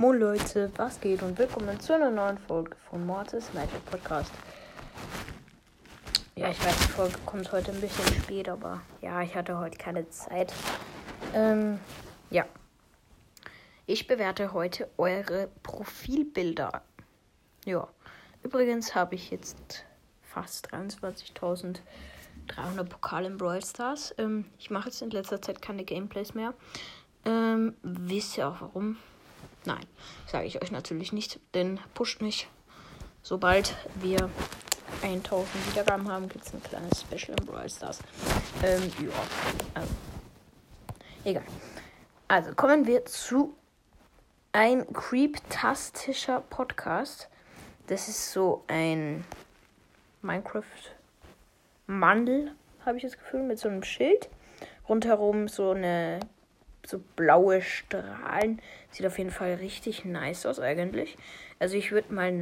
Moin Leute, was geht und willkommen zu einer neuen Folge von Mortis Magic Podcast. Ja, ich weiß, die Folge kommt heute ein bisschen spät, aber ja, ich hatte heute keine Zeit. Ähm, ja. Ich bewerte heute eure Profilbilder. Ja. Übrigens habe ich jetzt fast 23.300 Pokale im Brawl Stars. Ähm, ich mache jetzt in letzter Zeit keine Gameplays mehr. Ähm, wisst ihr auch warum? Nein, sage ich euch natürlich nicht, denn pusht mich. Sobald wir 1000 Wiedergaben haben, gibt es ein kleines Special im Brawl Stars. Ähm, ja. Also, egal. Also kommen wir zu ein creeptastischer Podcast. Das ist so ein Minecraft-Mandel, habe ich das Gefühl, mit so einem Schild. Rundherum so eine so blaue Strahlen. Sieht auf jeden Fall richtig nice aus eigentlich. Also ich würde mal,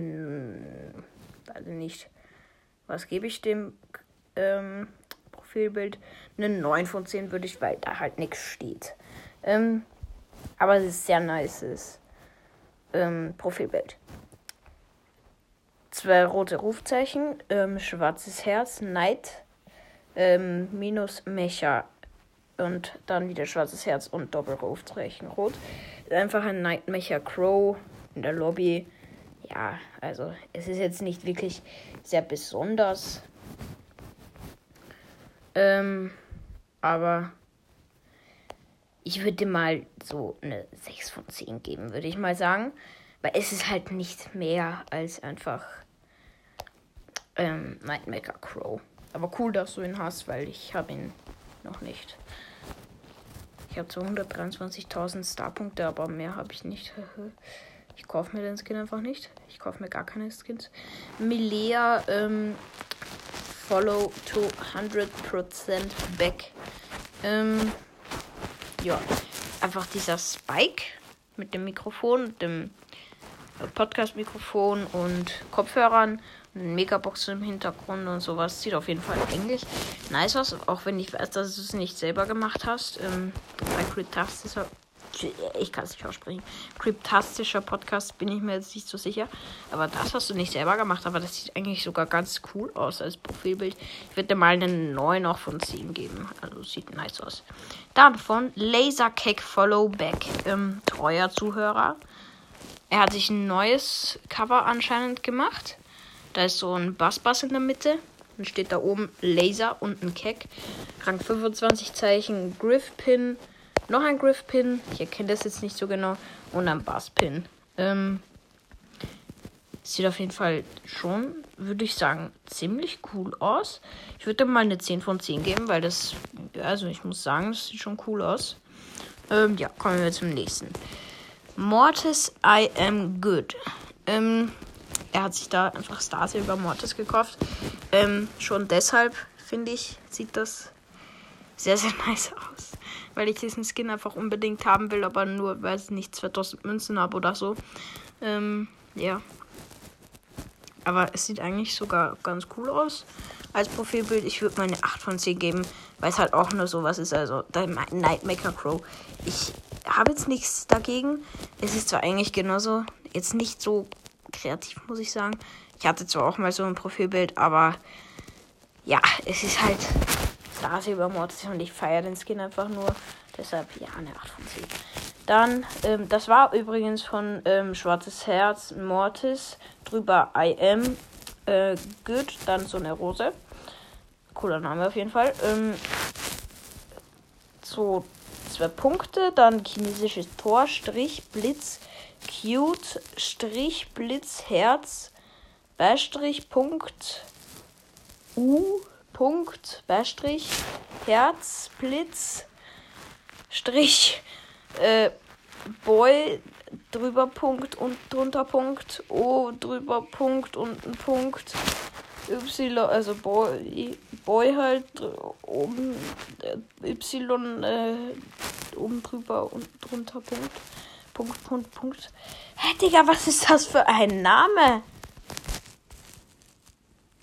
also nicht, was gebe ich dem ähm, Profilbild? Eine 9 von 10 würde ich, weil da halt nichts steht. Ähm, aber es ist sehr nice ähm, Profilbild. Zwei rote Rufzeichen, ähm, schwarzes Herz, Neid, ähm, minus Mecha und dann wieder schwarzes Herz und Doppelrufzeichen rot. Einfach ein Nightmare Crow in der Lobby. Ja, also es ist jetzt nicht wirklich sehr besonders. Ähm, aber ich würde mal so eine 6 von 10 geben, würde ich mal sagen. Weil es ist halt nicht mehr als einfach ähm, Nightmaker Crow. Aber cool, dass du ihn hast, weil ich habe ihn noch nicht. Ich habe 223.000 Starpunkte, aber mehr habe ich nicht. Ich kaufe mir den Skin einfach nicht. Ich kaufe mir gar keine Skins. Milea ähm, Follow to 100% back. Ähm, ja, einfach dieser Spike mit dem Mikrofon, dem Podcast-Mikrofon und Kopfhörern Megabox im Hintergrund und sowas. Sieht auf jeden Fall eigentlich nice aus, auch wenn ich weiß, dass du es nicht selber gemacht hast. Ähm, bei Cryptastischer, ich kann es nicht aussprechen, Cryptastischer Podcast bin ich mir jetzt nicht so sicher. Aber das hast du nicht selber gemacht, aber das sieht eigentlich sogar ganz cool aus als Profilbild. Ich würde dir mal einen 9 auch von 10 geben. Also sieht nice aus. Dann von Lasercake Followback, ähm, treuer Zuhörer. Er hat sich ein neues Cover anscheinend gemacht. Da ist so ein Bassbass in der Mitte. Dann steht da oben Laser und ein Keck. Rang 25 Zeichen, Griff-Pin, noch ein Griff-Pin. Ich erkenne das jetzt nicht so genau. Und ein Bass-Pin. Ähm, sieht auf jeden Fall schon, würde ich sagen, ziemlich cool aus. Ich würde mal eine 10 von 10 geben, weil das, also ich muss sagen, das sieht schon cool aus. Ähm, ja, kommen wir zum nächsten. Mortis I Am Good. Ähm, er hat sich da einfach Star Silver Mortis gekauft. Ähm, schon deshalb, finde ich, sieht das sehr, sehr nice aus. Weil ich diesen Skin einfach unbedingt haben will, aber nur, weil ich nicht 2000 Münzen habe oder so. Ähm, ja. Aber es sieht eigentlich sogar ganz cool aus als Profilbild. Ich würde meine 8 von 10 geben, weil es halt auch nur sowas ist. Also, Nightmaker Crow. Ich habe jetzt nichts dagegen. Es ist zwar eigentlich genauso, jetzt nicht so kreativ, muss ich sagen. Ich hatte zwar auch mal so ein Profilbild, aber ja, es ist halt da über Mortis und ich feiere den Skin einfach nur. Deshalb ja, eine 8 von 10. Dann, ähm, das war übrigens von ähm, Schwarzes Herz, Mortis, drüber I am, äh, good, dann so eine Rose. Cooler Name auf jeden Fall. Ähm, so zwei Punkte, dann chinesisches Tor, Strich, Blitz, Cute, Strich, Blitz, Herz, Beistrich, Punkt, U, Punkt, Beistrich, Herz, Blitz, Strich, äh, Boy, drüber Punkt und drunter Punkt, O, drüber Punkt und ein Punkt, Y, also Boy, Boy halt, oben, äh, Y, äh, oben drüber und drunter Punkt. Punkt, Punkt, Punkt. Hä, Digga, was ist das für ein Name?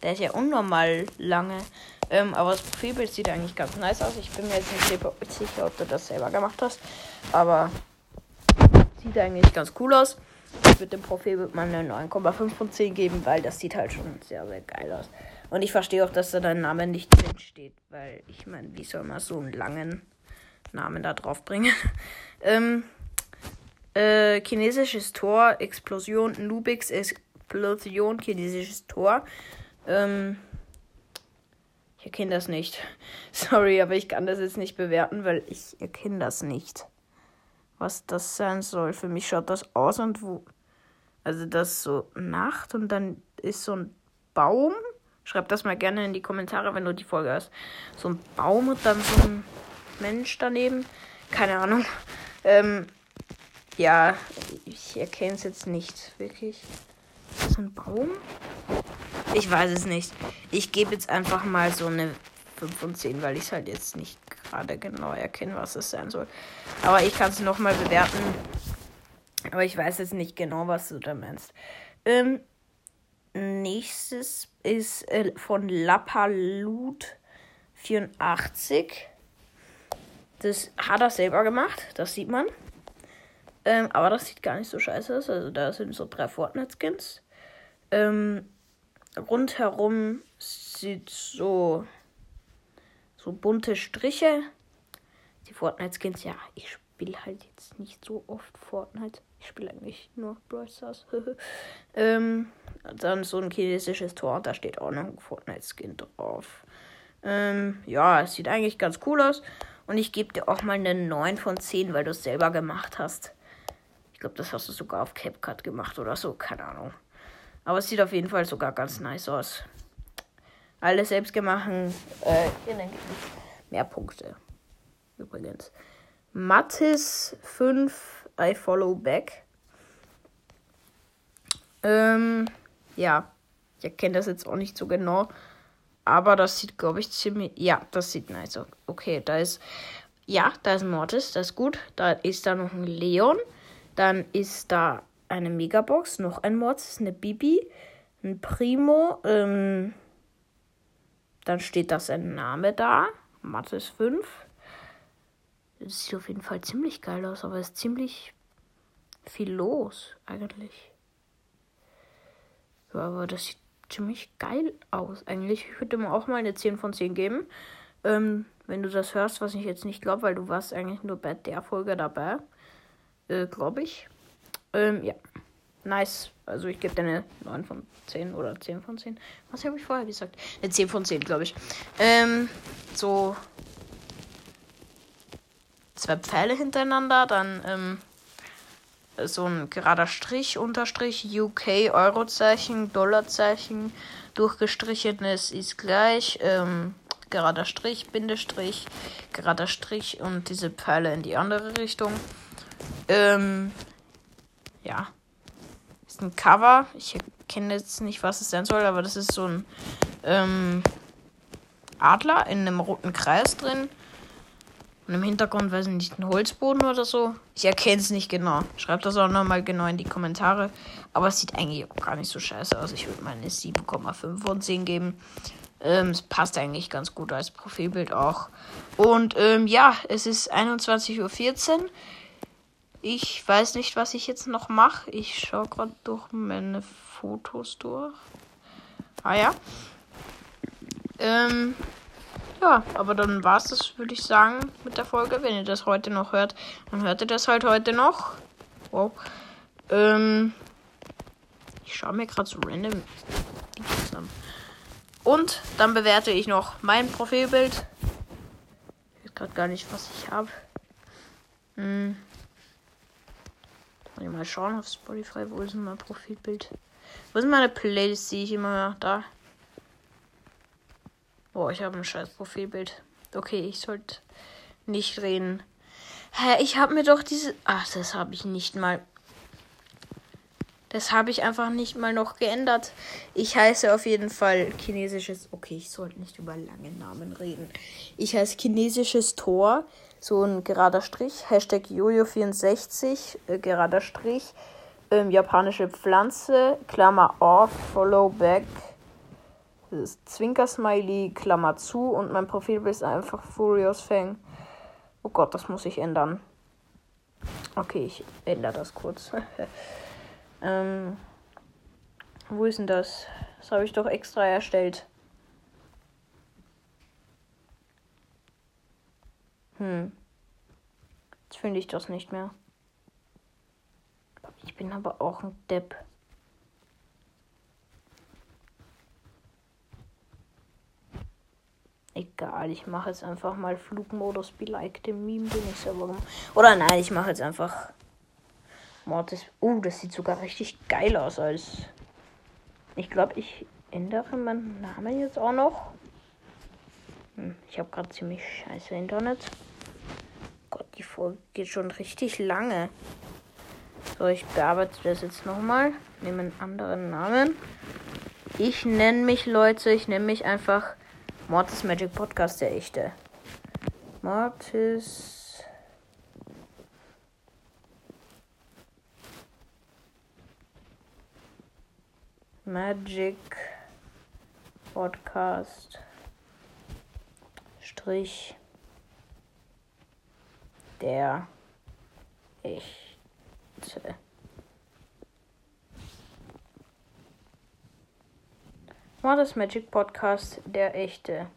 Der ist ja unnormal lange. Ähm, aber das Profilbild sieht eigentlich ganz nice aus. Ich bin mir jetzt nicht sicher, ob du das selber gemacht hast. Aber sieht eigentlich ganz cool aus. Würde dem Profilbild mal eine 9,5 von 10 geben, weil das sieht halt schon sehr, sehr geil aus. Und ich verstehe auch, dass da dein Name nicht drin steht, weil ich meine, wie soll man so einen langen Namen da drauf bringen? ähm, äh, chinesisches Tor, Explosion, Nubix, Explosion, chinesisches Tor. Ähm, ich erkenne das nicht. Sorry, aber ich kann das jetzt nicht bewerten, weil ich erkenne das nicht. Was das sein soll. Für mich schaut das aus und wo. Also das ist so Nacht und dann ist so ein Baum. Schreib das mal gerne in die Kommentare, wenn du die Folge hast. So ein Baum und dann so ein Mensch daneben. Keine Ahnung. Ähm, ja, ich erkenne es jetzt nicht wirklich. Ist das ein Baum? Ich weiß es nicht. Ich gebe jetzt einfach mal so eine 5 von 10, weil ich es halt jetzt nicht gerade genau erkenne, was es sein soll. Aber ich kann es nochmal bewerten. Aber ich weiß jetzt nicht genau, was du da meinst. Ähm, nächstes ist äh, von Lappalut 84. Das hat er selber gemacht, das sieht man. Ähm, aber das sieht gar nicht so scheiße aus. Also da sind so drei Fortnite-Skins. Ähm, rundherum sieht so so bunte Striche. Die Fortnite-Skins, ja, ich spiele halt jetzt nicht so oft Fortnite. Ich spiele eigentlich nur Brawl Stars. ähm, dann so ein chinesisches Tor, da steht auch noch ein Fortnite-Skin drauf. Ähm, ja, es sieht eigentlich ganz cool aus. Und ich gebe dir auch mal eine 9 von 10, weil du es selber gemacht hast. Ich glaube, das hast du sogar auf CapCut gemacht oder so, keine Ahnung. Aber es sieht auf jeden Fall sogar ganz nice aus. Alle selbst gemacht, äh, mehr Punkte. Übrigens. Mattis 5, I follow back. Ähm, ja. Ich erkenne das jetzt auch nicht so genau. Aber das sieht, glaube ich, ziemlich. Ja, das sieht nice aus. Okay, da ist. Ja, da ist Mortis, das ist gut. Da ist da noch ein Leon. Dann ist da eine Megabox, noch ein Mortis, eine Bibi, ein Primo. Ähm, dann steht da sein Name da. Mattes 5. Das sieht auf jeden Fall ziemlich geil aus, aber es ist ziemlich viel los, eigentlich. Ja, aber das sieht ziemlich geil aus. Eigentlich ich würde mir auch mal eine 10 von 10 geben. Ähm, wenn du das hörst, was ich jetzt nicht glaube, weil du warst eigentlich nur bei der Folge dabei. Äh, glaube ich. Ähm, ja. Nice. Also ich gebe dir eine 9 von 10 oder 10 von 10. Was habe ich vorher gesagt? Eine 10 von 10, glaube ich. Ähm, so zwei Pfeile hintereinander, dann ähm, so ein gerader Strich, Unterstrich, UK, Eurozeichen, Dollarzeichen, durchgestrichenes ist gleich, ähm, gerader Strich, Bindestrich, gerader Strich und diese Pfeile in die andere Richtung. Ähm, ja. Ist ein Cover. Ich kenne jetzt nicht, was es sein soll, aber das ist so ein ähm, Adler in einem roten Kreis drin. Und im Hintergrund, weiß ich nicht, ein Holzboden oder so. Ich erkenne es nicht genau. Schreibt das auch nochmal genau in die Kommentare. Aber es sieht eigentlich gar nicht so scheiße aus. Ich würde mal eine 7,5 von 10 geben. Ähm, es passt eigentlich ganz gut als Profilbild auch. Und ähm, ja, es ist 21.14 Uhr. Ich weiß nicht, was ich jetzt noch mache. Ich schaue gerade durch meine Fotos durch. Ah ja. Ähm, ja, aber dann war es das, würde ich sagen, mit der Folge. Wenn ihr das heute noch hört, dann hört ihr das halt heute noch. Wow. Ähm, ich schaue mir gerade so random. Und dann bewerte ich noch mein Profilbild. Ich weiß gerade gar nicht, was ich habe. Hm. Mal schauen auf Spotify, wo ist mein Profilbild? Wo ist meine Playlist, die ich immer da? Boah, ich habe ein scheiß Profilbild. Okay, ich sollte nicht reden. Hä, ich habe mir doch diese. Ach, das habe ich nicht mal. Das habe ich einfach nicht mal noch geändert. Ich heiße auf jeden Fall chinesisches. Okay, ich sollte nicht über lange Namen reden. Ich heiße chinesisches Tor. So ein gerader Strich. Hashtag Jojo64. Äh, gerader Strich. Ähm, japanische Pflanze. Klammer off. Follow back. Zwinker-Smiley, Klammer zu und mein Profilbild ist einfach Furious Fang. Oh Gott, das muss ich ändern. Okay, ich ändere das kurz. ähm, wo ist denn das? Das habe ich doch extra erstellt. Hm. Jetzt finde ich das nicht mehr. Ich bin aber auch ein Depp. Egal, ich mache jetzt einfach mal Flugmodus be like dem Meme, den ich selber Oder nein, ich mache jetzt einfach Mortis. Oh, das sieht sogar richtig geil aus als. Ich glaube, ich ändere meinen Namen jetzt auch noch. Hm, ich habe gerade ziemlich scheiße Internet. Gott, die Folge geht schon richtig lange. So, ich bearbeite das jetzt nochmal. Nehme einen anderen Namen. Ich nenne mich, Leute, ich nenne mich einfach Mortis Magic Podcast, der echte. Mortis. Magic Podcast. Strich. Der echte. Mortis Magic Podcast, der echte.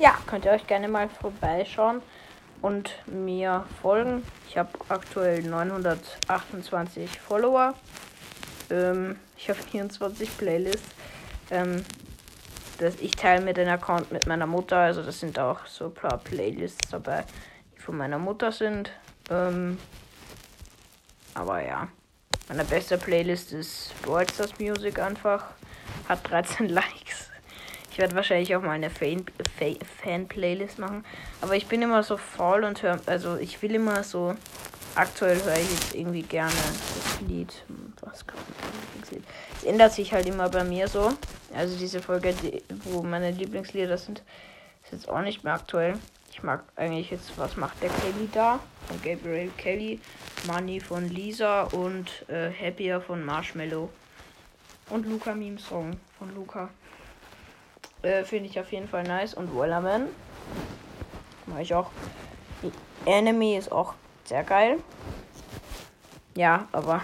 Ja, könnt ihr euch gerne mal vorbeischauen und mir folgen. Ich habe aktuell 928 Follower. Ähm, ich habe 24 Playlists. Ähm, das, ich teile mir den Account mit meiner Mutter. Also das sind auch so ein paar Playlists dabei, die von meiner Mutter sind. Ähm, aber ja. Meine beste Playlist ist Brawl Music einfach. Hat 13 Likes. Ich werde wahrscheinlich auch mal eine Fan-Playlist machen. Aber ich bin immer so faul und höre. Also ich will immer so. Aktuell höre ich jetzt irgendwie gerne das Lied. Was kann? Es ändert sich halt immer bei mir so. Also diese Folge, die, wo meine Lieblingslieder sind, ist jetzt auch nicht mehr aktuell. Ich mag eigentlich jetzt, was macht der Kelly da? Von Gabriel Kelly. Money von Lisa und äh, Happier von Marshmallow. Und Luca Meme Song von Luca. Äh, Finde ich auf jeden Fall nice. Und Wellerman. Mache ich auch. Die Enemy ist auch sehr geil. Ja, aber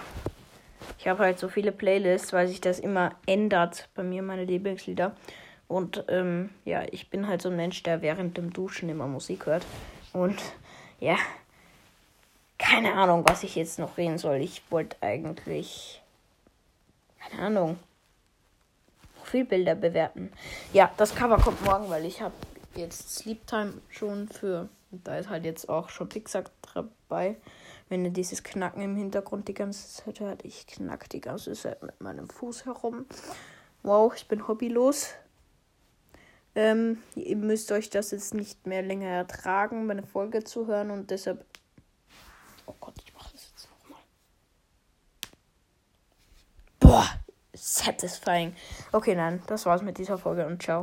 ich habe halt so viele Playlists, weil sich das immer ändert bei mir, meine Lieblingslieder. Und ähm, ja, ich bin halt so ein Mensch, der während dem Duschen immer Musik hört. Und ja, keine Ahnung, was ich jetzt noch reden soll. Ich wollte eigentlich, keine Ahnung, Profilbilder bewerten. Ja, das Cover kommt morgen, weil ich habe jetzt Sleep Time schon für, da ist halt jetzt auch schon Pixar dabei. Wenn ihr dieses Knacken im Hintergrund die ganze Zeit hört, ich knack die ganze Zeit mit meinem Fuß herum. Wow, ich bin hobbylos. Ähm, ihr müsst euch das jetzt nicht mehr länger ertragen, meine Folge zu hören und deshalb. Oh Gott, ich mache das jetzt nochmal. Boah, satisfying. Okay, nein, das war's mit dieser Folge und ciao.